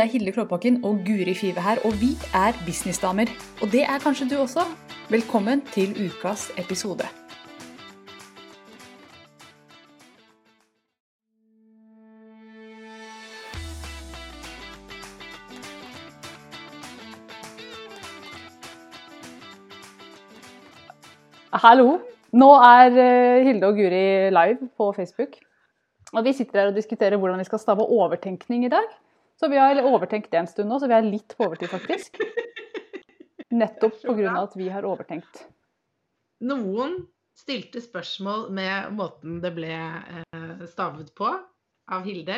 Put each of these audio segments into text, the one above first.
Det er Hilde Klåbakken og Guri Five her, og vi er businessdamer. Og det er kanskje du også. Velkommen til ukas episode. Hallo! Nå er eh, Hilde og Guri live på Facebook. Og vi sitter her og diskuterer hvordan vi skal stave overtenkning i dag. Så vi har overtenkt det en stund nå, så vi er litt på overtid, faktisk. Nettopp pga. at vi har overtenkt. Noen stilte spørsmål med måten det ble eh, stavet på av Hilde.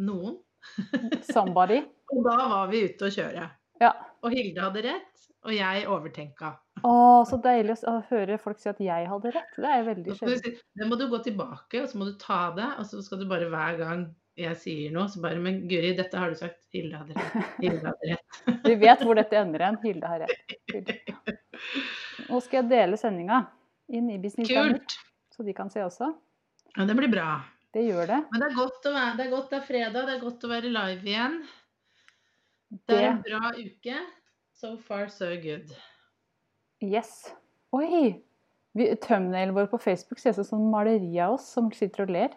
Noen. Somebody. og da var vi ute å kjøre. Ja. Og Hilde hadde rett, og jeg overtenka. Å, så deilig å høre folk si at jeg hadde rett. Det er veldig sjelden. Da må du gå tilbake, og så må du ta det, og så skal du bare hver gang jeg sier noe, så bare Men Guri, dette har du sagt. Hilde hadde rett. Hilde hadde rett. Vi vet hvor dette ender hen. Hilde har rett. Hilde. Nå skal jeg dele sendinga inn i Business Kult. så de kan se også. Ja, det blir bra. Det gjør det. Men det er godt å være, det er godt det er fredag, det er godt å være live igjen. Det er en bra uke. So far, so good. Yes. Oi! Vi- Thumbnailen vår på Facebook ser ut som maleri av oss som sitter og ler.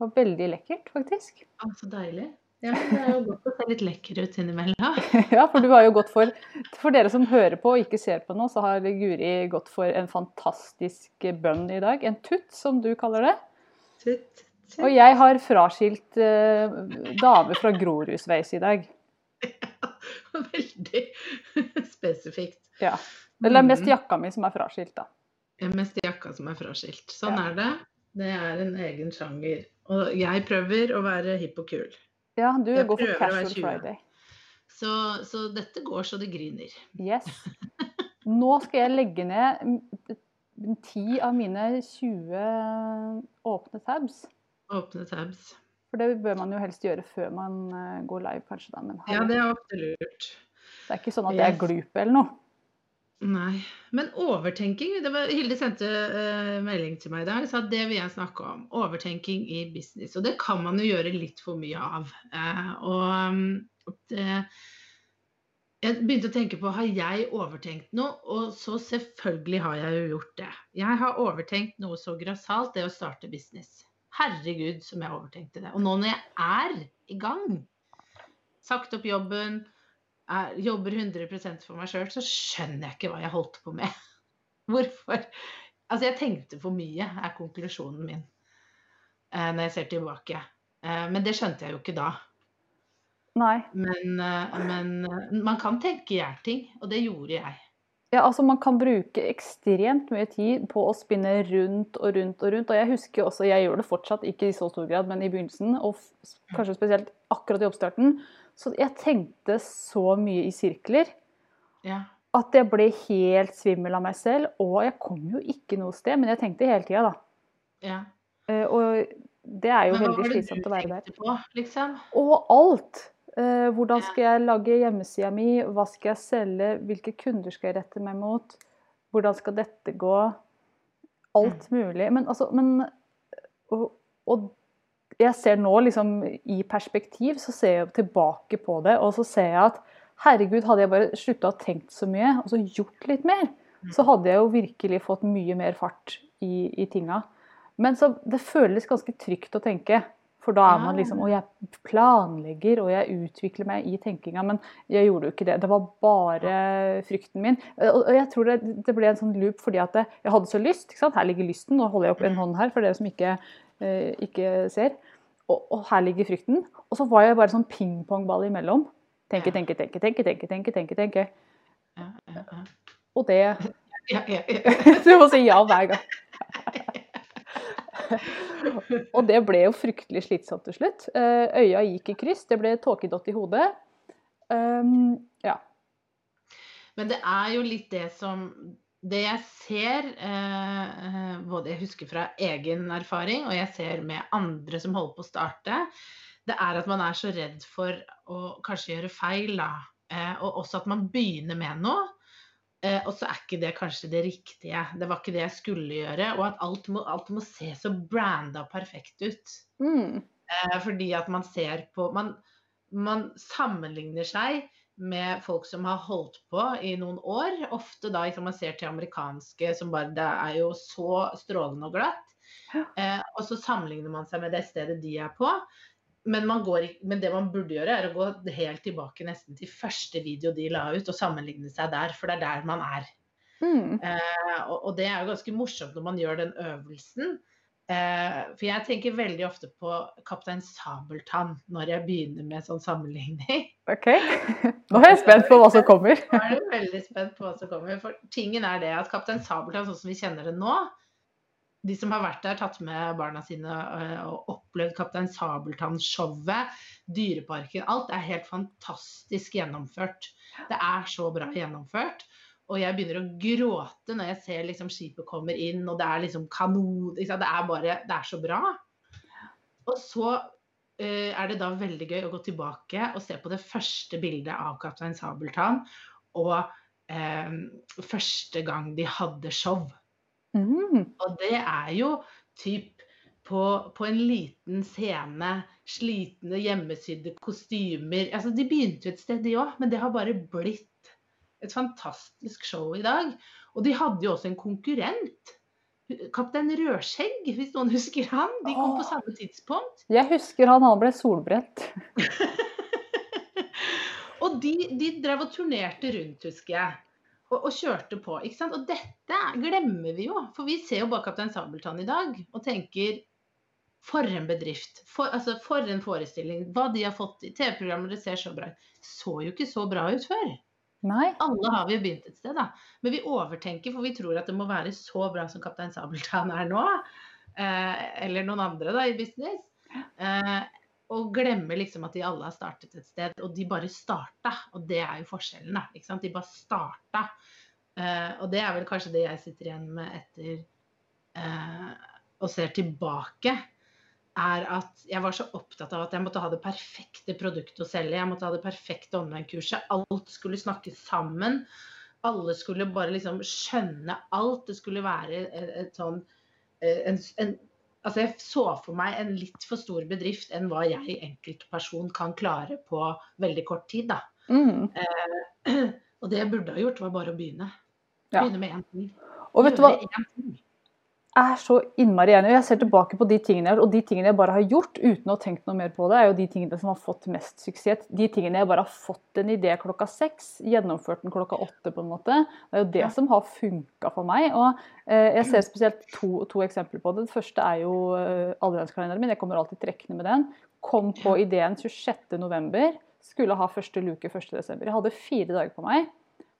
Det var veldig lekkert, faktisk. Å, så deilig. Ja, men det er jo godt å se litt lekker ut innimellom. Ja, for du har jo gått for For dere som hører på og ikke ser på nå, så har Guri gått for en fantastisk bønn i dag. En tutt, som du kaller det. Tutt, tutt. Og jeg har fraskilt eh, dame fra Grorudsveis i dag. Ja, Veldig spesifikt. Ja. Eller det er mest Mhm. jakka mi som er fraskilt, da. Det er mest jakka som er fraskilt. Sånn Ja. er det. Det er en egen sjanger. Og jeg prøver å være hipp og kul. Ja, du Jeg går for casual friday. Så, så dette går så det griner. Yes. Nå skal jeg legge ned ti av mine 20 åpne tabs. Åpne tabs. For det bør man jo helst gjøre før man eh, går live, kanskje. da, Men Ja, det er absolutt lurt. det er ikke sånn at jeg er glup eller noe. Nei. Men overtenking det var, Hilde sendte uh, melding til meg i dag og sa at det vil jeg snakke om. Overtenking i business. Og det kan man jo gjøre litt for mye av. Uh, og det, jeg begynte å tenke på har jeg overtenkt noe, og så selvfølgelig har jeg jo gjort det. Jeg har overtenkt noe så grassat, det å starte business. Herregud, som jeg overtenkte det. Og nå når jeg er i gang, sagt opp jobben, er, jobber 100 for meg sjøl, så skjønner jeg ikke hva jeg holdt på med. Hvorfor? Altså, jeg tenkte for mye, er konklusjonen min eh, når jeg ser tilbake. Eh, men det skjønte jeg jo ikke da. Nei. Men, eh, men eh, man kan tenke i ting, og det gjorde jeg. Ja, altså Man kan bruke ekstremt mye tid på å spinne rundt og rundt og rundt. Og jeg husker også, jeg gjør det fortsatt, ikke i så stor grad, men i begynnelsen, og kanskje spesielt akkurat i oppstarten, så jeg tenkte så mye i sirkler Ja. at jeg ble helt svimmel av meg selv. Og jeg kom jo ikke noe sted, men jeg tenkte hele tida, da. ja. Eh, Og det er jo Men veldig slitsomt å være der. på, liksom? Og alt. Eh, hvordan skal jeg lage hjemmesida mi? Hva skal jeg selge? Hvilke kunder skal jeg rette meg mot? Hvordan skal dette gå? Alt mulig. Men altså men, og, og jeg ser nå liksom i perspektiv, så ser jeg tilbake på det, og så ser jeg at herregud, hadde jeg bare slutta å tenkt så mye, og så gjort litt mer, så hadde jeg jo virkelig fått mye mer fart i, i tinga. Men så det føles ganske trygt å tenke. For da er man liksom Og jeg planlegger, og jeg utvikler meg i tenkinga. Men jeg gjorde jo ikke det. Det var bare frykten min. Og jeg tror det, det ble en sånn loop fordi at jeg hadde så lyst. Her ligger lysten. Nå holder jeg opp en hånd her for dere som ikke, eh, ikke ser. Og, og her ligger frykten. Og så var jeg bare sånn pingpongball imellom. Tenke, tenke, tenke, tenke, tenke, tenke, tenke, tenke. Ja, ja, ja. Og det. Du må si ja hver gang. Og det ble jo fryktelig slitsomt til slutt. Eh, Øya gikk i kryss, det ble tåkedott i hodet. Um, ja. Men det er jo litt det som Det jeg ser, eh, både jeg husker fra egen erfaring, og jeg ser med andre som holder på å starte, det er at man er så redd for å kanskje gjøre feil, da. Eh, og også at man begynner med noe. Eh, og så er ikke det kanskje det riktige. Det var ikke det jeg skulle gjøre. Og at alt må, alt må se så branda perfekt ut. Mm. Eh, fordi at man ser på man, man sammenligner seg med folk som har holdt på i noen år. Ofte da liksom, man ser til amerikanske som bare Det er jo så strålende og glatt. Eh, og så sammenligner man seg med det stedet de er på. Men, man går, men, det man burde gjøre, er å gå helt tilbake nesten til første video de la ut, og sammenligne seg der, for det er der man er. Mm. Eh, og, og, det er jo ganske morsomt når man gjør den øvelsen. Eh, for jeg tenker veldig ofte på Kaptein Sabeltann når jeg begynner med sånn sammenligning. Ok, Nå er jeg spent på hva som kommer. Nå er du veldig spent på hva som kommer. For tingen er det at Kaptein Sabeltann, sånn som vi kjenner det nå, de som har vært der, tatt med barna sine eh, og opplevd Kaptein Sabeltann-showet, Dyreparken Alt er helt fantastisk gjennomført. Det er så bra gjennomført. Og jeg begynner å gråte når jeg ser liksom skipet kommer inn, og det er liksom kanon Det er bare Det er så bra. Og så uh, er det da veldig gøy å gå tilbake og se på det første bildet av Kaptein Sabeltann, og uh, første gang de hadde show. Mm. Og det er jo typ på, på, en liten scene, slitne hjemmesydde kostymer. Altså, de begynte jo et sted, de òg, men det har bare blitt et fantastisk show i dag. Og de hadde jo også en konkurrent. Kaptein Rødskjegg, hvis noen husker han. De kom på samme tidspunkt. Jeg husker han, han ble solbrent. og de, de drev og turnerte rundt, husker jeg og, og, kjørte på. ikke sant? Og dette glemmer vi jo. For vi ser jo bare Kaptein Sabeltann i dag og tenker for en bedrift. For, altså, for en forestilling. Hva de har fått i TV-programmer, det ser så bra ut. Så jo ikke så bra ut før. Nei. Alle har vi begynt et sted, da. Men vi overtenker, for vi tror at det må være så bra som Kaptein Sabeltann er nå. Eh, eller noen andre da i business. Eh, og glemmer liksom at de alle har startet et sted. Og de bare starta. Og det er jo forskjellen, da. Ikke sant? De bare starta. Eh, og det er vel kanskje det jeg sitter igjen med etter uh, og ser tilbake. Er at jeg var så opptatt av at jeg måtte ha det perfekte produktet å selge. Jeg måtte ha det perfekte online-kurset. Alt skulle snakkes sammen. Alle skulle bare liksom skjønne alt. Det skulle være et, et sånn eh, en, en Altså jeg så for meg en litt for stor bedrift enn hva jeg enkeltperson kan klare på veldig kort tid. Da. Mm. Eh, og det jeg burde ha gjort, var bare å begynne. Begynne med én ting. Og vet du hva? Er så innmari enig. Jeg ser tilbake på de tingene jeg har, og de tingene jeg bare har gjort uten å ha tenkt noe mer på det, er jo de tingene som har fått mest suksess. De tingene jeg bare har fått en idé klokka seks, gjennomført den klokka åtte, på en måte. Det er jo det som har funka for meg. Og eh, jeg ser spesielt to, to, eksempler på det. Det første er jo eh, adventskalenderen min. Jeg kommer alltid trekkende med den. Kom på ideen 26.11. Skulle ha første luke 1.12. Jeg hadde fire dager på meg.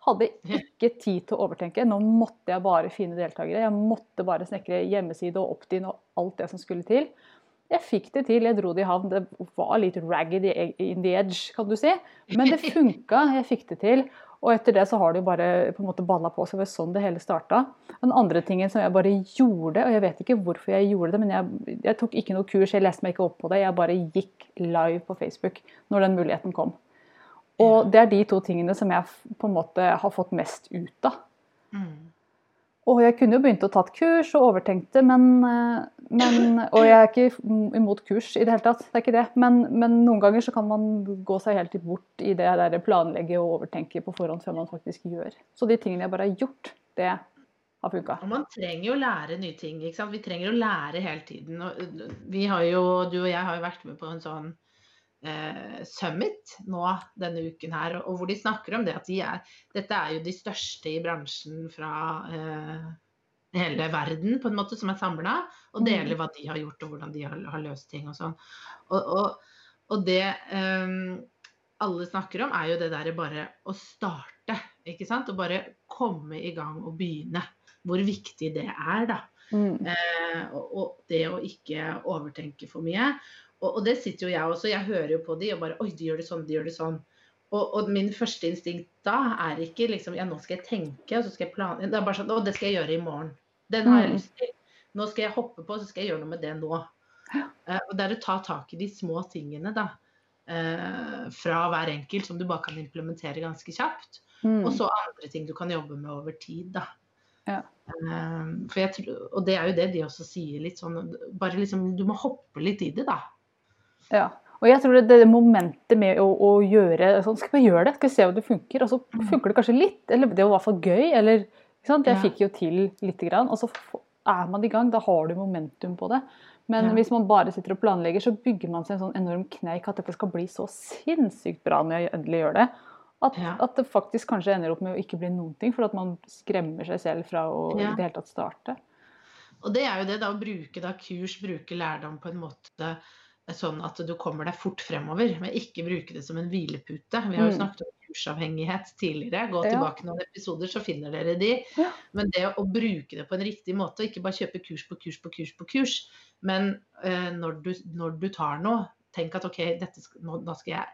Hadde ikke tid til å overtenke. Nå måtte jeg bare finne deltakere. Jeg måtte bare snekre hjemmeside og opt-in og alt det som skulle til. Jeg fikk det til, jeg dro det i havn. Det var litt ragged in the edge, kan du si. Men det funka, jeg fikk det til. Og etter det så har det jo bare på en måte balla på seg. Det var sånn det hele starta. Den andre tingen som jeg bare gjorde, og jeg vet ikke hvorfor jeg gjorde det, men jeg, jeg tok ikke noe kurs, jeg leste meg ikke opp på det. Jeg bare gikk live på Facebook når den muligheten kom. Og det er de to tingene som jeg på en måte har fått mest ut av. Mm. Og jeg kunne jo begynt å tatt kurs og overtenkte, men, eh, men, Og jeg er ikke imot kurs i det hele tatt, det er ikke det. Men, men noen ganger så kan man gå seg helt bort i det der planlegge og overtenke på forhånd før man faktisk gjør. Så de tingene jeg bare har gjort, det har funka. Man trenger jo å lære nye ting. ikke sant? Vi trenger å lære hele tiden. Og vi har jo, du og jeg har jo vært med på en sånn eh, Summit nå denne uken her, og hvor de snakker om det at de er, dette er jo de største i bransjen fra eh, hele verden på en måte som er samla, og deler mm. hva de har gjort og hvordan de har, har løst ting og sånn. Og, og, og, det eh, alle snakker om, er jo det derre bare å starte, ikke sant. Og bare komme i gang og begynne. Hvor viktig det er, da. Mm. Eh, og, og, det å ikke overtenke for mye. Og, og, det sitter jo jeg også. Jeg hører jo på de og bare Oi, de gjør det sånn, de gjør det sånn. Og, og min første instinkt da er ikke liksom Ja, nå skal jeg tenke, og så skal jeg planlegge. Det er bare sånn Å, det skal jeg gjøre i morgen. Den har jeg mm. lyst til. Nå skal jeg hoppe på, så skal jeg gjøre noe med det nå. Uh, og det er å ta tak i de små tingene, da. Uh, fra hver enkelt, som du bare kan implementere ganske kjapt. Mm. Og så andre ting du kan jobbe med over tid, da. Ja. Uh, tror, og det er jo det de også sier litt sånn Bare liksom Du må hoppe litt i det, da. Ja. Og jeg tror det, det momentet med å, å gjøre sånn, Skal vi gjøre det? Skal vi se om det funker? Og så funker det kanskje litt. Eller det var i hvert fall gøy. Eller? Jeg fikk jo til lite grann. Og så er man i gang. Da har du momentum på det. Men Ja. hvis man bare sitter og planlegger, så bygger man seg en sånn enorm kneik at dette skal bli så sinnssykt bra når jeg endelig gjør det. At, Ja. at det faktisk kanskje ender opp med å ikke bli noen ting, for at man skremmer seg selv fra å Ja. i det hele tatt starte. Og det er jo det, da, å bruke da kurs, bruke lærdom på en måte sånn at du kommer deg fort fremover, men ikke bruke det som en hvilepute. Vi har jo Mm. snakket om kursavhengighet tidligere. Gå Ja. tilbake noen episoder, så finner dere de. Ja. Men det å bruke det på en riktig måte, ikke bare kjøpe kurs på kurs på kurs på kurs, men eh, når, du, når du tar noe, tenk at OK, dette, nå, da skal jeg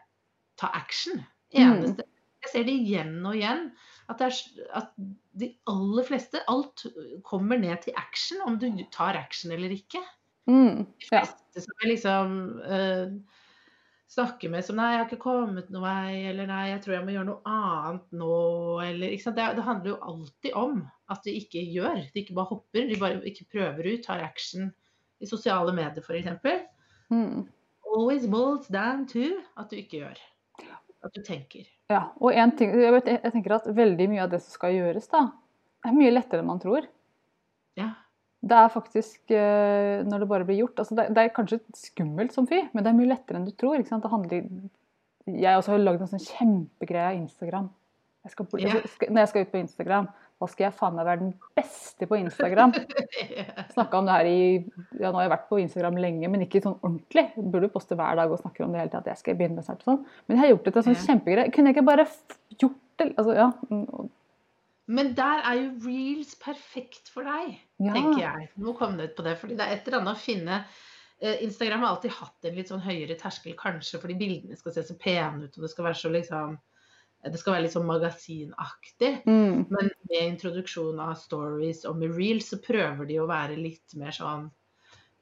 ta action. Mm. Eneste Jeg ser det igjen og igjen. At, det er, at de aller fleste Alt kommer ned til action, om du tar action eller ikke. Mm. De fleste som jeg liksom uh, snakker med som Nei, jeg har ikke kommet noen vei, eller nei, jeg tror jeg må gjøre noe annet nå, eller ikke sant. Det, det handler jo alltid om at de ikke gjør. De ikke bare hopper, de bare ikke prøver ut, tar action i sosiale medier f.eks. Mm. Always boils down to at du ikke gjør. At du tenker. Ja, og en ting, jeg tenker at veldig mye av det som skal gjøres, da, er mye lettere enn man tror. Ja. Det er faktisk, eh, når det bare blir gjort altså det, er kanskje skummelt som fy, men det er mye lettere enn du tror. handler, jeg også har lagd en sånn kjempegreie av Instagram. Jeg skal, jeg skal, når jeg skal ut på Instagram, da skal jeg faen meg være den beste på Instagram. Snakka om det her i Ja, nå har jeg vært på Instagram lenge, men ikke sånn ordentlig. Jeg burde poste hver dag og snakke om det hele tida. At jeg skal begynne med snart sånn. Men jeg har gjort det til en sånn kjempegreie. Kunne jeg ikke bare gjort det? Altså, ja. Men der er jo reels perfekt for deg, ja. tenker jeg. Nå kom det ut på det, fordi det er et eller annet å finne eh, Instagram har alltid hatt en litt sånn høyere terskel, kanskje fordi bildene skal se så pene ut, og det skal være så liksom Det skal være litt sånn magasinaktig. Mm. Men med introduksjon av stories og med reels, så prøver de å være litt mer sånn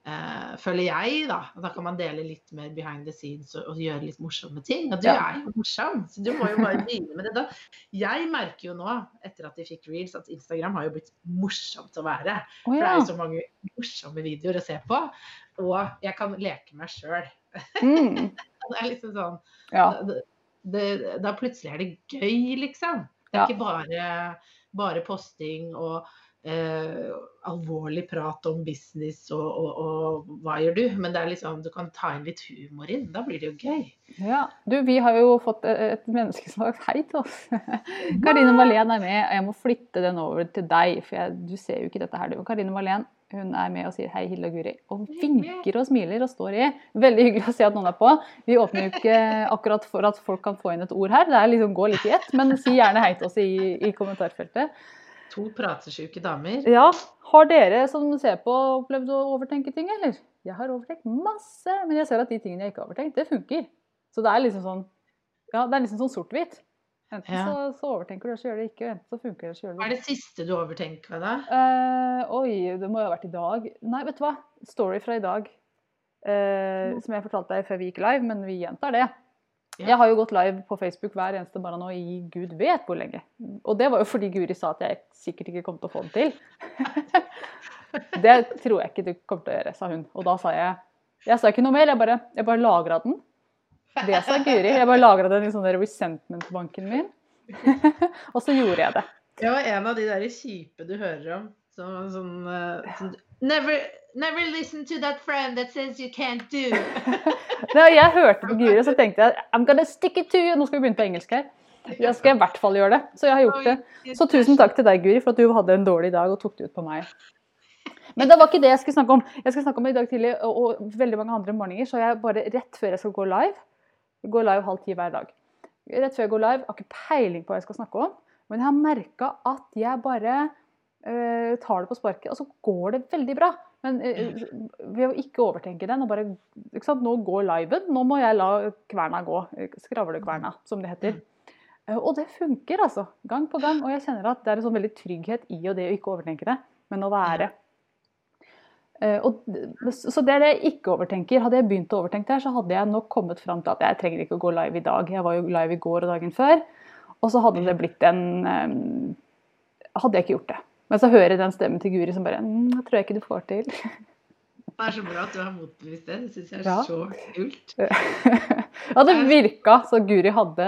eh, Føler jeg, da. Da kan man dele litt mer behind the scenes og, og gjøre litt morsomme ting. Og du Ja. er jo morsom, så du må jo bare begynne med det. da. Jeg merker jo nå, etter at de fikk reels, at Instagram har jo blitt morsomt å være. Å For det er jo så mange morsomme videoer å se på. Og jeg kan leke meg sjøl. Mm. Det er liksom sånn ja. det, det, Da plutselig er det gøy, liksom. Det er Ja. ikke bare, bare posting og eh, alvorlig prat om business og, og, og hva gjør du? Men det er liksom, du kan ta inn litt humor inn. Da blir det jo gøy. ja. Du, vi har jo fått et menneske som har sagt hei til oss. Karine Malén er med, og jeg må flytte den over til deg. For jeg, du ser jo ikke dette her, du. Karine Malén hun er med og sier hei, Hilde og Guri. Og vinker og smiler og står i. Veldig hyggelig å se at noen er på. Vi åpner jo ikke akkurat for at folk kan få inn et ord her. Det er liksom gå litt i ett. Men si gjerne hei til oss i, i kommentarfeltet. To pratesjuke damer. Ja, har dere som ser på opplevd å overtenke ting, eller? Jeg har overtenkt masse, men jeg ser at de tingene jeg ikke har overtenkt, det funker. Så det er liksom sånn Ja, det er liksom sånn sort-hvitt. Enten Ja. så, så overtenker du, eller så gjør det ikke, enten så funker det, så gjør du Hva er det siste du overtenker da? Uh, oi, det må jo ha vært i dag. Nei, vet du hva? Story fra i dag. Uh, som jeg fortalte deg før vi gikk live, men vi gjentar det. Ja. Jeg har jo gått live på Facebook hver eneste morgen nå i gud vet hvor lenge. Og det var jo fordi Guri sa at jeg sikkert ikke kom til å få den til. det tror jeg ikke du kommer til å gjøre, sa hun. Og da sa jeg Jeg sa ikke noe mer, jeg bare, jeg bare lagra den. Det sa Guri. Jeg bare lagra den i sånn resentment-banken min. og så gjorde jeg det. Det var en av de der kjipe du hører om. Sånn, sånn, eh, sånn never, never listen to that friend that says you can't do. Da jeg hørte på Guri, så tenkte jeg I'm gonna stick it to you. Nå skal vi begynne på engelsk her. Jeg skal i hvert fall gjøre det. Så jeg har gjort det. Så tusen takk til deg, Guri, for at du hadde en dårlig dag og tok det ut på meg. Men det var ikke det jeg skulle snakke om. Jeg skal snakke om det i dag tidlig og, og veldig mange andre morgener, så jeg bare rett før jeg skal gå live Jeg går live halv ti hver dag. Rett før jeg går live, har ikke peiling på hva jeg skal snakke om, men jeg har merka at jeg bare tar det på sparket, og så går det veldig bra. Men eh, ved å ikke overtenke den og bare ikke sant? Nå går liven, nå må jeg la kverna gå. Skravlekverna, som det heter. Eh, Og det funker, altså. Gang på gang. Og jeg kjenner at det er en sånn veldig trygghet i og det å ikke overtenke det, men å være. Eh, Og, så det er det jeg ikke overtenker. Hadde jeg begynt å overtenke det, så hadde jeg nok kommet fram til at jeg trenger ikke å gå live i dag. Jeg var jo live i går og dagen før. Og så hadde det blitt en eh, Hadde jeg ikke gjort det. Men så hører jeg den stemmen til Guri som bare «Mm, Det tror jeg ikke du får til. Det er så bra at du har motbevist det. Det syns jeg er Ja. så kult. ja, det virka så Guri hadde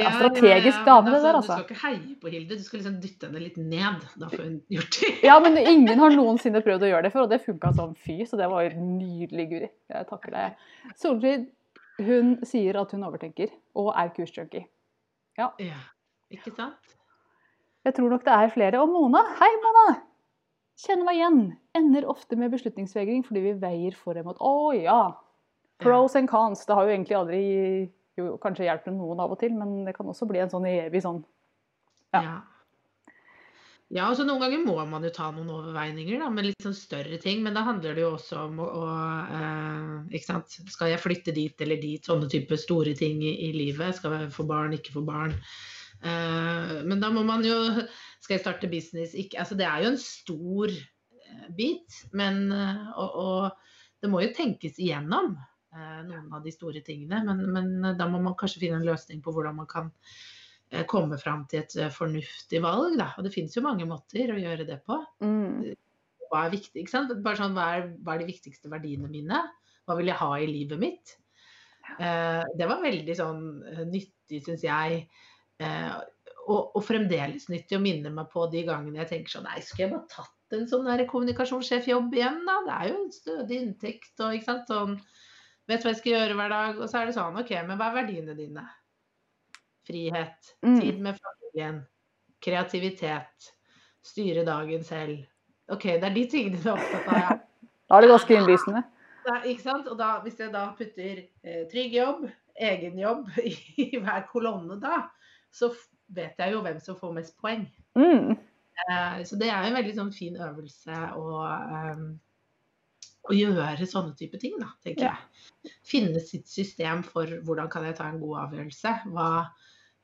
ja, strategisk dame, det der, altså. Du altså. skal ikke heie på Hilde, du skal liksom dytte henne litt ned. Da får hun gjort det. Ja, men ingen har noensinne prøvd å gjøre det før, og det funka som fy, så det var nydelig, Guri. Jeg takker deg. Solfrid, hun sier at hun overtenker, og er kursjunkie. Ja, ikke sant? Jeg tror nok det er flere. Og Mona, hei Mona! Kjenner meg igjen. Ender ofte med beslutningsvegring fordi vi veier for og mot. Å ja! Pros and cons. Det har jo egentlig aldri jo, kanskje hjulpet noen av og til, men det kan også bli en sånn evig sånn Ja. Ja. Altså Noen ganger må man jo ta noen overveininger da, med litt sånn større ting. Men da handler det jo også om å, å eh, ikke sant? Skal jeg flytte dit eller dit? Sånne type store ting i, i livet. Skal jeg få barn, ikke få barn? Eh, men da må man jo Skal jeg starte business? Ikke, altså det er jo en stor eh, bit. Men eh, og, og det må jo tenkes igjennom noen av de store tingene. Men, men da må man kanskje finne en løsning på hvordan man kan komme fram til et fornuftig valg. Da. Og det finnes jo mange måter å gjøre det på. mm. Hva er viktig? Bare sånn, hva, er, hva er de viktigste verdiene mine? Hva vil jeg ha i livet mitt? Det var veldig sånn nyttig, syns jeg. Eh, og, og fremdeles nyttig å minne meg på de gangene jeg tenker sånn Nei, skulle jeg bare tatt en sånn kommunikasjonssjefjobb igjen, da? Det er jo en stødig inntekt og ikke sant. Sånn, vet hva jeg skal gjøre hver dag. Og så er det sånn, OK, men hva er verdiene dine? Frihet. Mm. Tid med familien. Kreativitet. Styre dagen selv. OK, det er de tingene du er opptatt av. Ja. Da er det ganske innlysende. Da, ikke sant? Og da, hvis jeg da putter eh, trygg jobb, egen jobb i, i hver kolonne da, så vet jeg jo hvem som får mest poeng. Mm. Eh, så det er jo en veldig sånn fin øvelse å, eh, å gjøre sånne type ting, da, tenker Ja. jeg. Finne sitt system for hvordan kan jeg ta en god avgjørelse. Hva,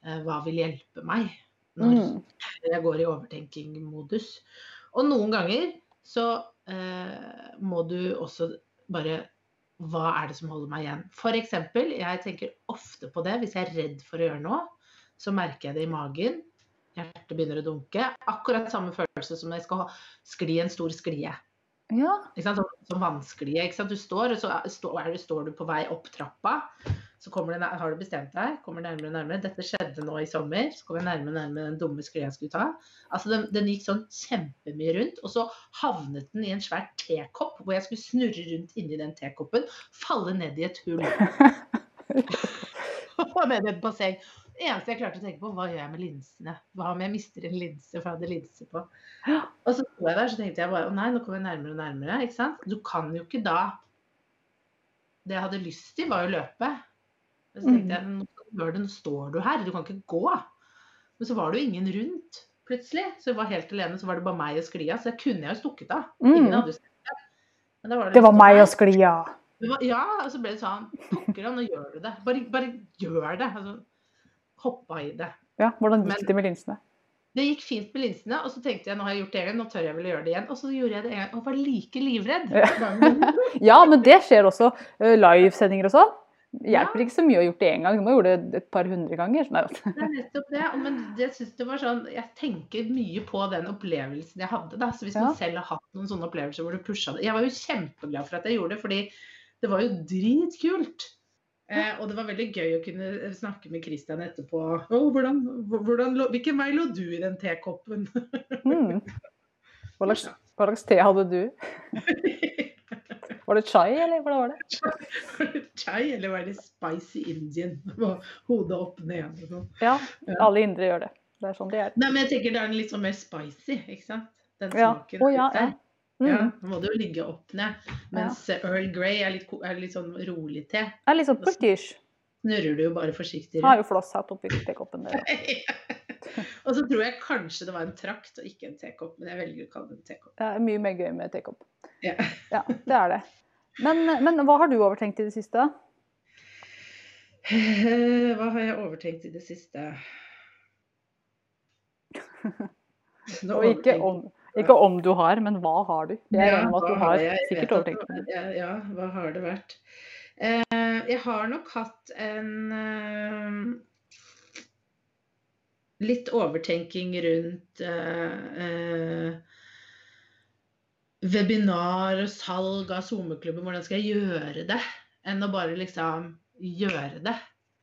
eh, hva vil hjelpe meg når Mm. jeg går i overtenking-modus. Og noen ganger så eh, må du også bare Hva er det som holder meg igjen? Eksempel, jeg tenker ofte på det hvis jeg er redd for å gjøre noe. Så merker jeg det i magen. Hjertet begynner å dunke. Akkurat samme følelse som når jeg skal skli en stor sklie. Ja. Som, som vannsklie. Du står, og så står, står du på vei opp trappa. Så kommer det, har du bestemt deg, kommer nærmere og nærmere. Dette skjedde nå i sommer. Så kommer jeg nærmere og nærmere den dumme sklia jeg skulle ta. Altså den, den gikk sånn kjempemye rundt, og så havnet den i en svær tekopp, hvor jeg skulle snurre rundt inni den tekoppen, falle ned i et hull. Og med i et basseng. Det eneste jeg klarte å tenke på, hva gjør jeg med linsene? Hva om jeg mister en linse, for jeg hadde linse på? Og så sto jeg der, så tenkte jeg bare å nei, nå kommer jeg nærmere og nærmere. ikke sant? Du kan jo ikke da Det jeg hadde lyst til, var jo å løpe. Og så tenkte jeg nå skal det, nå står du her, du kan ikke gå. Men så var det jo ingen rundt plutselig. Så jeg var helt alene, så var det bare meg og sklia. Så jeg kunne jeg jo stukket av. Ingen Mm. hadde det. Men da var Det var liksom meg sånn, og sklia. Var- Ja, og så ble det sånn Pokker nå gjør du det. Bare, bare gjør det. Altså, hoppa i det. Ja, hvordan Men- gikk det med linsene? Det gikk fint med linsene, og så tenkte jeg nå har jeg gjort det en gang, nå tør jeg vel å gjøre det igjen. Og så gjorde jeg det en gang, og var like livredd. Ja. Ja, men det skjer også. eh, Livesendinger og sånn. Ja. Hjelper ikke så mye å ha gjort det én gang. Du må ha gjort det et par hundre ganger. Nei. Det er nettopp det. Men jeg synes det var sånn, jeg tenker mye på den opplevelsen jeg hadde. da, så Hvis Ja. man selv har hatt noen sånne opplevelser hvor du pusha det Jeg var jo kjempeglad for at jeg gjorde det, fordi det var jo dritkult. Eh, og det var veldig gøy å kunne snakke med Christian etterpå. Oh, hvordan, hvordan, hvilken vei lå du i den tekoppen? Mm. Hva slags, hva slags te hadde du? Var det chai, eller hva var det? Chai, eller var det spicy Indian? Hodet opp ned sånn. Ja, alle indre gjør det. Det er sånn de er. Nei, men jeg tenker det er litt sånn mer spicy, ikke sant? Den smaken. Ja, Oh, ja. Ja, Mm. nå må det jo ligge opp ned. Mens Earl Grey er litt, er litt sånn rolig te. Det er litt sånn purtish. Snurrer du jo bare forsiktig Har rundt. jo flosshatt oppi tekoppen der. og så tror jeg kanskje det var en trakt og ikke en tekopp, men jeg velger å kalle det en tekopp. Det er mye mer gøy med tekopp. Ja. Ja, det er det. Men, men hva har du overtenkt i det siste? Hva har jeg overtenkt i det siste? Nå Og ikke om, ikke om du har, men hva har du? Jeg regner med at du har sikkert overtenkt. Ja, hva har det vært? Eh, jeg har nok hatt en eh, litt overtenking rundt eh, eh, webinar og salg av SoMe-klubben, hvordan skal jeg gjøre det? Enn å bare liksom gjøre det.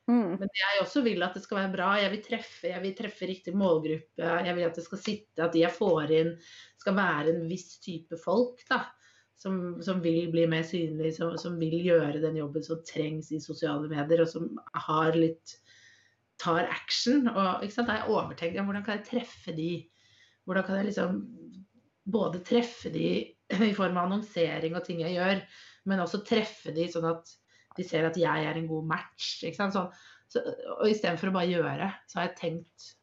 Mm. Men jeg også vil at det skal være bra. Jeg vil treffe, jeg vil treffe riktig målgruppe. Jeg vil at det skal sitte, at de jeg får inn skal være en viss type folk. da. Som, som vil bli mer synlig, som, som, vil gjøre den jobben som trengs i sosiale medier, og som har litt tar action. Og ikke sant? Da har jeg overtenkt hvordan kan jeg treffe de? Hvordan kan jeg liksom både treffe de i form av annonsering og ting jeg gjør, men også treffe de sånn at de ser at jeg er en god match. Ikke sant? Så, så, og istedenfor å bare gjøre, så har jeg tenkt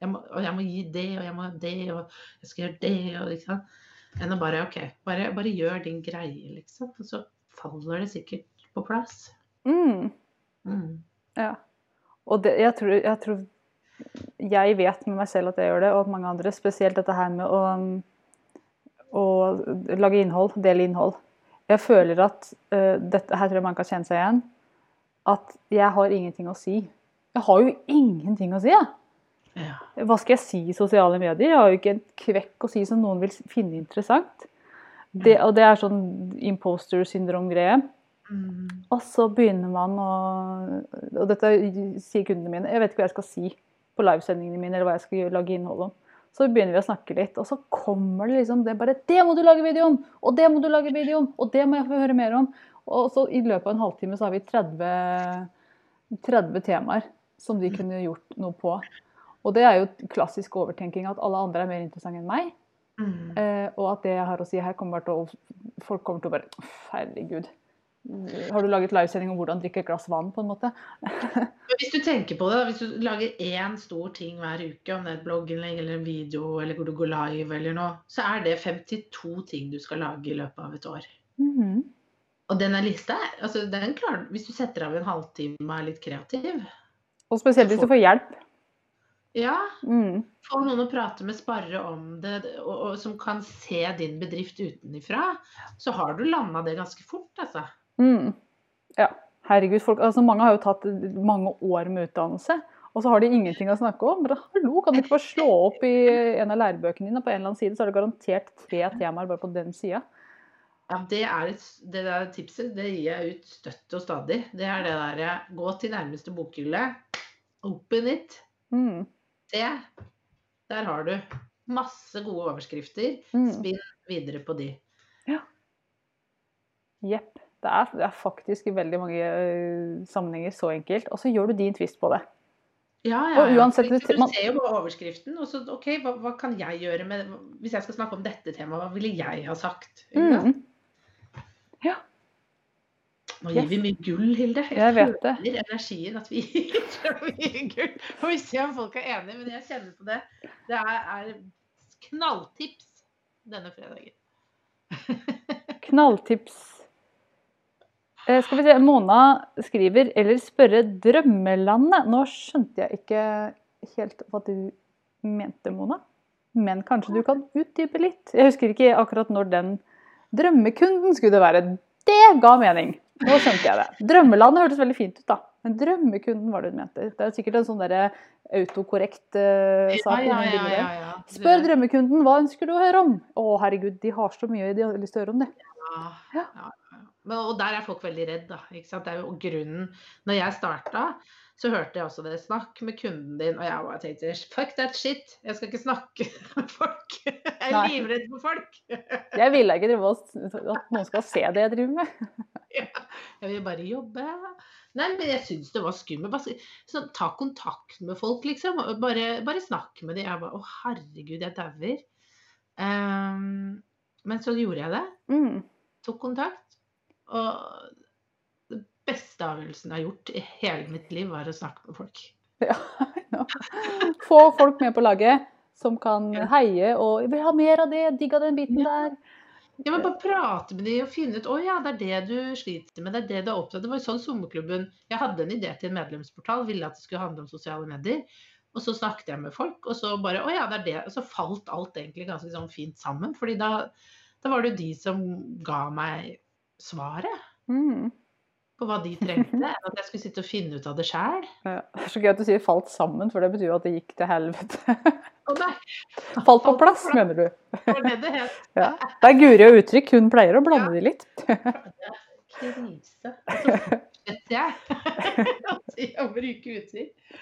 jeg må, og jeg må gi det, og jeg må det, og jeg skal gjøre det. og ikke sant? Enn å bare OK, bare, bare gjør din greie, liksom. Og så faller det sikkert på plass. Mm. Mm. Ja. Og det, jeg, tror, jeg tror Jeg vet med meg selv at jeg gjør det, og at mange andre. Spesielt dette her med å, å lage innhold, dele innhold. Jeg føler at uh, dette, Her tror jeg man kan kjenne seg igjen. At jeg har ingenting å si. Jeg har jo ingenting å si, jeg. Ja. Hva skal jeg si i sosiale medier? Jeg har jo ikke en kvekk å si som noen vil finne interessant. Det, og det er sånn imposter syndrom-greie. Mm. Og så begynner man å Og dette sier kundene mine. Jeg vet ikke hva jeg skal si på livesendingene mine, eller hva jeg skal lage innhold om. Så begynner vi å snakke litt, og så kommer det liksom det bare 'Det må du lage video om!' Og det må du lage video om! Og det må jeg få høre mer om. Og så i løpet av en halvtime så har vi 30, 30 temaer som de kunne gjort noe på. Og det er jo klassisk overtenking at alle andre er mer interessante enn meg. Mm. Eh, og at det jeg har å si her, kommer til å Folk kommer til å bare Herregud. Har du laget livesending om hvordan drikke et glass vann, på en måte? Hvis du tenker på det, hvis du lager én stor ting hver uke, om det er et blogginnlegg eller en video eller hvor du går live eller noe, så er det 52 ting du skal lage i løpet av et år. Mhm. Og denne lista, altså den klarer Hvis du setter av en halvtime og er litt kreativ Og spesielt hvis du får hjelp. Ja, Mm. få noen å prate med, sparre om det, og, og som kan se din bedrift utenifra, så har du landa det ganske fort, altså. Mm. Ja. Herregud, folk, altså mange har jo tatt mange år med utdannelse, og så har de ingenting å snakke om. Bare, hallo, kan du ikke bare slå opp i en av lærebøkene dine? På en eller annen side så er det garantert tre temaer bare på den sida. Ja, det er et, det der tipset det gir jeg ut støtt og stadig. Det er det derre gå til nærmeste bokhylle, open it, Mm. se. Der har du masse gode overskrifter. Mm. Spinn videre på de. Ja. Jepp. Det er, det er faktisk i veldig mange sammenhenger så enkelt. Og så gjør du din twist på det. Ja, ja. uansett- For man- Du ser jo bare overskriften, og så OK, hva, hva kan jeg gjøre med Hvis jeg skal snakke om dette temaet, hva ville jeg ha sagt? Mm. Mm. Nå gir vi mye gull, Hilde. Jeg vet det. føler energien at vi gir så mye gull. Får vi se om folk er enige, men jeg kjenner på det. Det er, er knalltips denne fredagen. Knalltips. Eh, skal vi se, Mona skriver 'eller spørre drømmelandet'. Nå skjønte jeg ikke helt hva du mente, Mona. Men kanskje du kan utdype litt? Jeg husker ikke akkurat når den drømmekunden skulle det være. Det ga mening! Nå skjønte jeg det. Drømmelandet hørtes veldig fint ut, da. Men drømmekunden var det hun mente. Det er sikkert en sånn derre autokorrekt uh, sak. Ja, ja, ja, der. ja. Spør drømmekunden hva ønsker du å høre om. Å, herregud, de har så mye de har lyst til å høre om det. Ja, Ja. Og der er folk veldig redd, da. Ikke sant? Det er jo grunnen. Når jeg starta, så hørte jeg også det. Snakk med kunden din. Og jeg bare tenkte fuck that shit. Jeg skal ikke snakke med folk. Jeg er Nei. livredd for folk. Jeg ville ikke drive at noen skal se det jeg driver med. Jeg vil bare jobbe. Nei, men jeg syns det var skummelt. Sånn, ta kontakt med folk, liksom. Bare, bare snakk med dem. Jeg bare Å, herregud, jeg dauer. Um, men så gjorde jeg det. Mm. Tok kontakt. Og det beste avgjørelsen jeg har gjort i hele mitt liv, var å snakke med folk. Ja, ja. Få folk med på laget som kan heie og 'vil ha mer av det', digga den biten der. Ja, men Bare prate med dem og finne ut å ja, det er det du sliter med. Det er det du er opptatt av. Det var jo sånn Sommerklubben Jeg hadde en idé til en medlemsportal, ville at det skulle handle om sosiale medier. Og så snakket jeg med folk, og så bare Å ja, det er det. Og så falt alt egentlig ganske sånn fint sammen. fordi da, da var det jo de som ga meg svaret. Mm. på hva de trengte, enn at jeg skulle sitte og finne ut av det sjæl. Ja. Det er så gøy at du sier 'falt sammen', for det betyr jo at det gikk til helvete. Oh, Falt på plass, mener du. det det. Ja. Det er Guri og uttrykk. Hun pleier å blande de litt. Krise. Så fortsetter jeg å bruke uttrykk.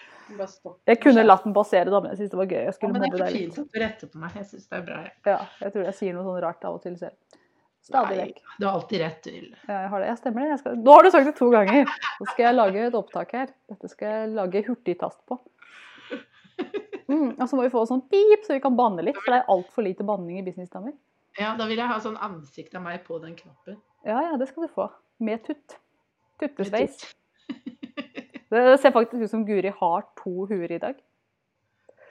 Jeg kunne latt den passere, da, men jeg syns det var gøy. Jeg Ja, men det er ikke fint at du retter på meg. Jeg syns det er bra. Ja. Ja, jeg tror jeg sier noe sånn rart av og til selv. Stadig vekk. Du har alltid rett, du. Ja, jeg har det. Jeg stemmer det. Jeg skal... Nå har du sagt det to ganger. Nå skal jeg lage et opptak her. Dette skal jeg lage hurtigtast på. Mm, og så må vi få sånn pip, så vi kan banne litt. For det er altfor lite banning i businessdamer. Ja, da vil jeg ha sånn ansikt av meg på den knappen. Ja, ja, det skal du få. Med tutt. Tuttesveis. Det ser faktisk ut som Guri har to huer i dag.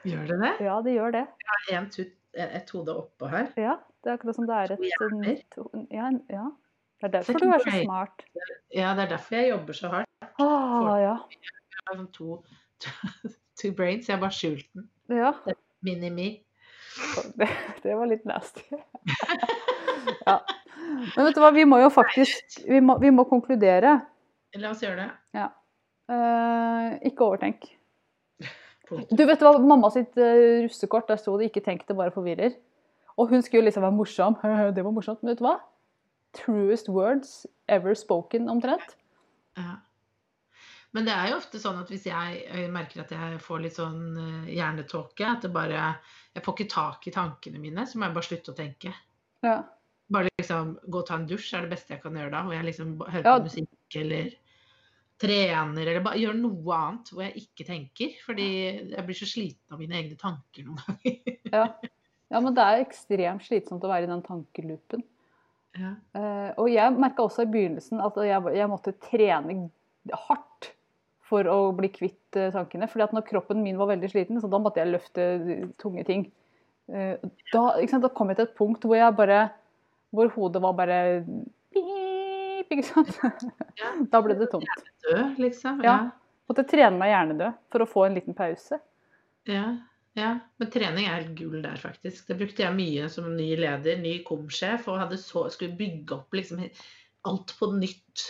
Gjør det det? Ja, det gjør det. Jeg har en tutt, et hode oppå her. Ja, det er akkurat som det er et To ja, ja. Det er derfor du er så smart. Ja, det er derfor jeg jobber så hardt. Ah, ja. Jeg har to, to, to brains, jeg har bare skjult den. ja. Mini-me. Det, det var litt nasty. ja. Men vet du hva, vi må jo faktisk Vi må, vi må konkludere. La oss gjøre det. Eh, ikke overtenk. Du vet hva, mamma sitt uh, russekort, der sto det 'ikke tenk, det bare forvirrer'. Og hun skulle liksom være morsom. Det var morsomt. Men vet du hva? Truest words ever spoken, omtrent. Ja. Men det er jo ofte sånn at hvis jeg merker at jeg får litt sånn eh, hjernetåke, at det bare Jeg får ikke tak i tankene mine, så må jeg bare slutte å tenke. Ja. Bare liksom gå og ta en dusj er det beste jeg kan gjøre da. Hvor jeg liksom hører hører Ja. på musikk eller trener eller bare gjør noe annet hvor jeg ikke tenker. Fordi jeg blir så sliten av mine egne tanker noen ganger. Ja. ja, men det er ekstremt slitsomt å være i den tankeloopen. Ja. Uh, og jeg merka også i begynnelsen at jeg, jeg måtte trene hardt for å bli kvitt uh, tankene. fordi at når kroppen min var veldig sliten, så da måtte jeg løfte tunge ting. Uh, da, sant, da kom jeg til et punkt hvor jeg bare hvor hodet var bare pip, ikke sant? Ja. Da ble det tomt. Hjernedød, liksom. Ja. Ja. Måtte trene meg hjernedød for å få en liten pause. Ja. Ja. Men trening er helt gull der, faktisk. Det brukte jeg mye som ny leder, ny komsjef, og så, skulle bygge opp liksom alt på nytt.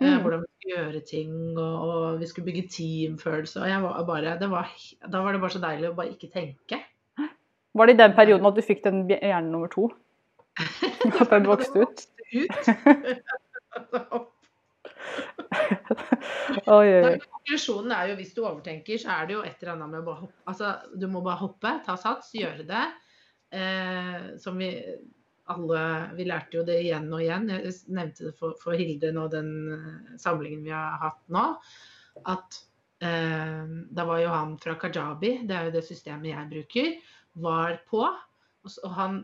Eh, Mm. hvordan vi skulle gjøre ting, og, og vi skulle bygge teamfølelse. Og var bare, det var, da var det bare så deilig å bare ikke tenke. Var det i den perioden at du fikk den hjernen nummer to? At den vokste ut? ut. Oi, oi, Konklusjonen er jo hvis du overtenker, så er det jo et eller annet med å bare hoppe. Altså, du må bare hoppe, ta sats, gjøre det. Eh, som vi alle Vi lærte jo det igjen og igjen. Jeg nevnte det for, for Hilde nå, den eh, samlingen vi har hatt nå. At eh, da var jo han fra Kajabi, det er jo det systemet jeg bruker, var på. Og han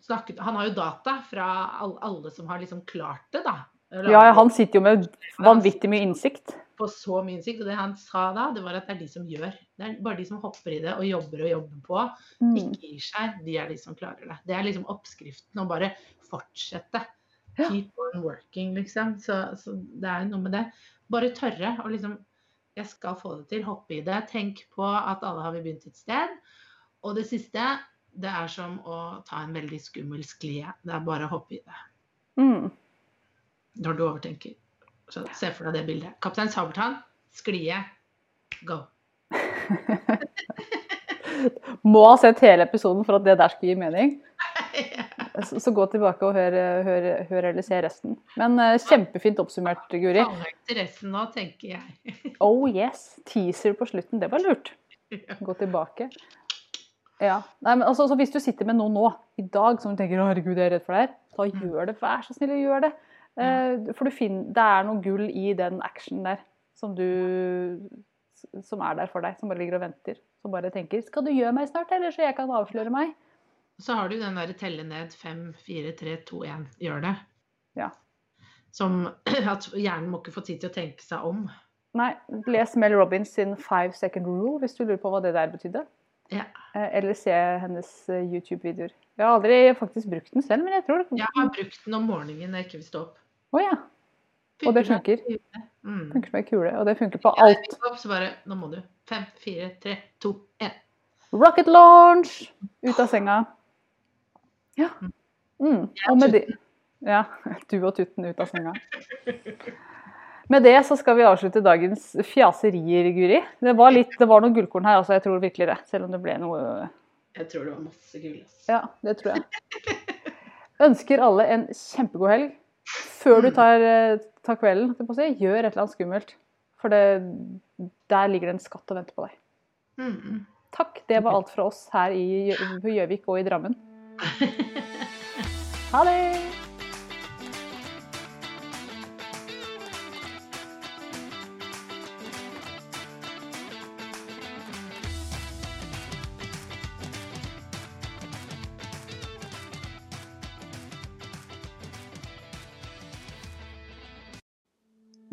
snakket Han har jo data fra alle, alle som har liksom klart det, da. Ja, han sitter jo med vanvittig mye innsikt. på så mye innsikt. Og det han sa da, det var at det er de som gjør. Det er bare de som hopper i det og jobber og jobber på, Mm. ikke gir seg. De er de som klarer det. Det er liksom oppskriften. Å bare fortsette. Ja. Keep on working, liksom. Så, så det er noe med det. Bare tørre å liksom Jeg skal få det til. Hoppe i det. Tenk på at alle har vi begynt et sted. Og det siste, det er som å ta en veldig skummel sklie. Det er bare å hoppe i det Mm. Når du overtenker. Så se for deg det bildet. Kaptein Sabeltann, sklie, go. Må ha sett hele episoden for at det der skulle gi mening. Så, så gå tilbake og hør, hør, hør eller se resten. Men uh, kjempefint oppsummert, Guri. til resten nå, tenker jeg. Oh yes. Teaser på slutten, det var lurt. Gå tilbake. Ja. Nei, men altså, så hvis du sitter med noe nå, i dag, som du tenker herregud, jeg er redd for det her', da gjør det. Vær så snill gjør det. Eh, for du finner, det er noe gull i den actionen der som du som er der for deg, som bare ligger og venter. Som bare tenker 'Skal du gjøre meg snart, eller så jeg kan avsløre meg?' Så har du den der telle ned 5, 4, 3, 2, 1. Gjør det. Ja. Som at hjernen må ikke få tid til å tenke seg om. Nei, les Mel Robbins sin five second rule hvis du lurer på hva det der betydde. Ja. Eh, Eller se hennes eh, YouTube-videoer. Jeg har aldri faktisk brukt den selv, men jeg tror det Jeg har brukt den om morgenen når jeg ikke vil stå opp. Å ja. Og det funker. Mm. Funker som ei kule. Og det funker på Ja, alt. vil opp, så bare Nå må du. 5, 4, 3, 2, 1. Rocket launch! Ut av senga. Ja. Mm. Og med det Ja. Du og tutten ut av senga. Med det så skal vi avslutte dagens fjaserier, Guri. Det var, litt, det var noen gullkorn her, altså. Jeg tror virkelig det. Selv om det ble noe Jeg tror det var masse gull. Ja, det tror jeg. Ønsker alle en kjempegod helg. Før du tar, eh, tar kvelden, si, gjør et eller annet skummelt. For det, der ligger det en skatt og venter på deg. Mm. Takk. Det var alt fra oss her i Gjøvik og i Drammen. Ha det!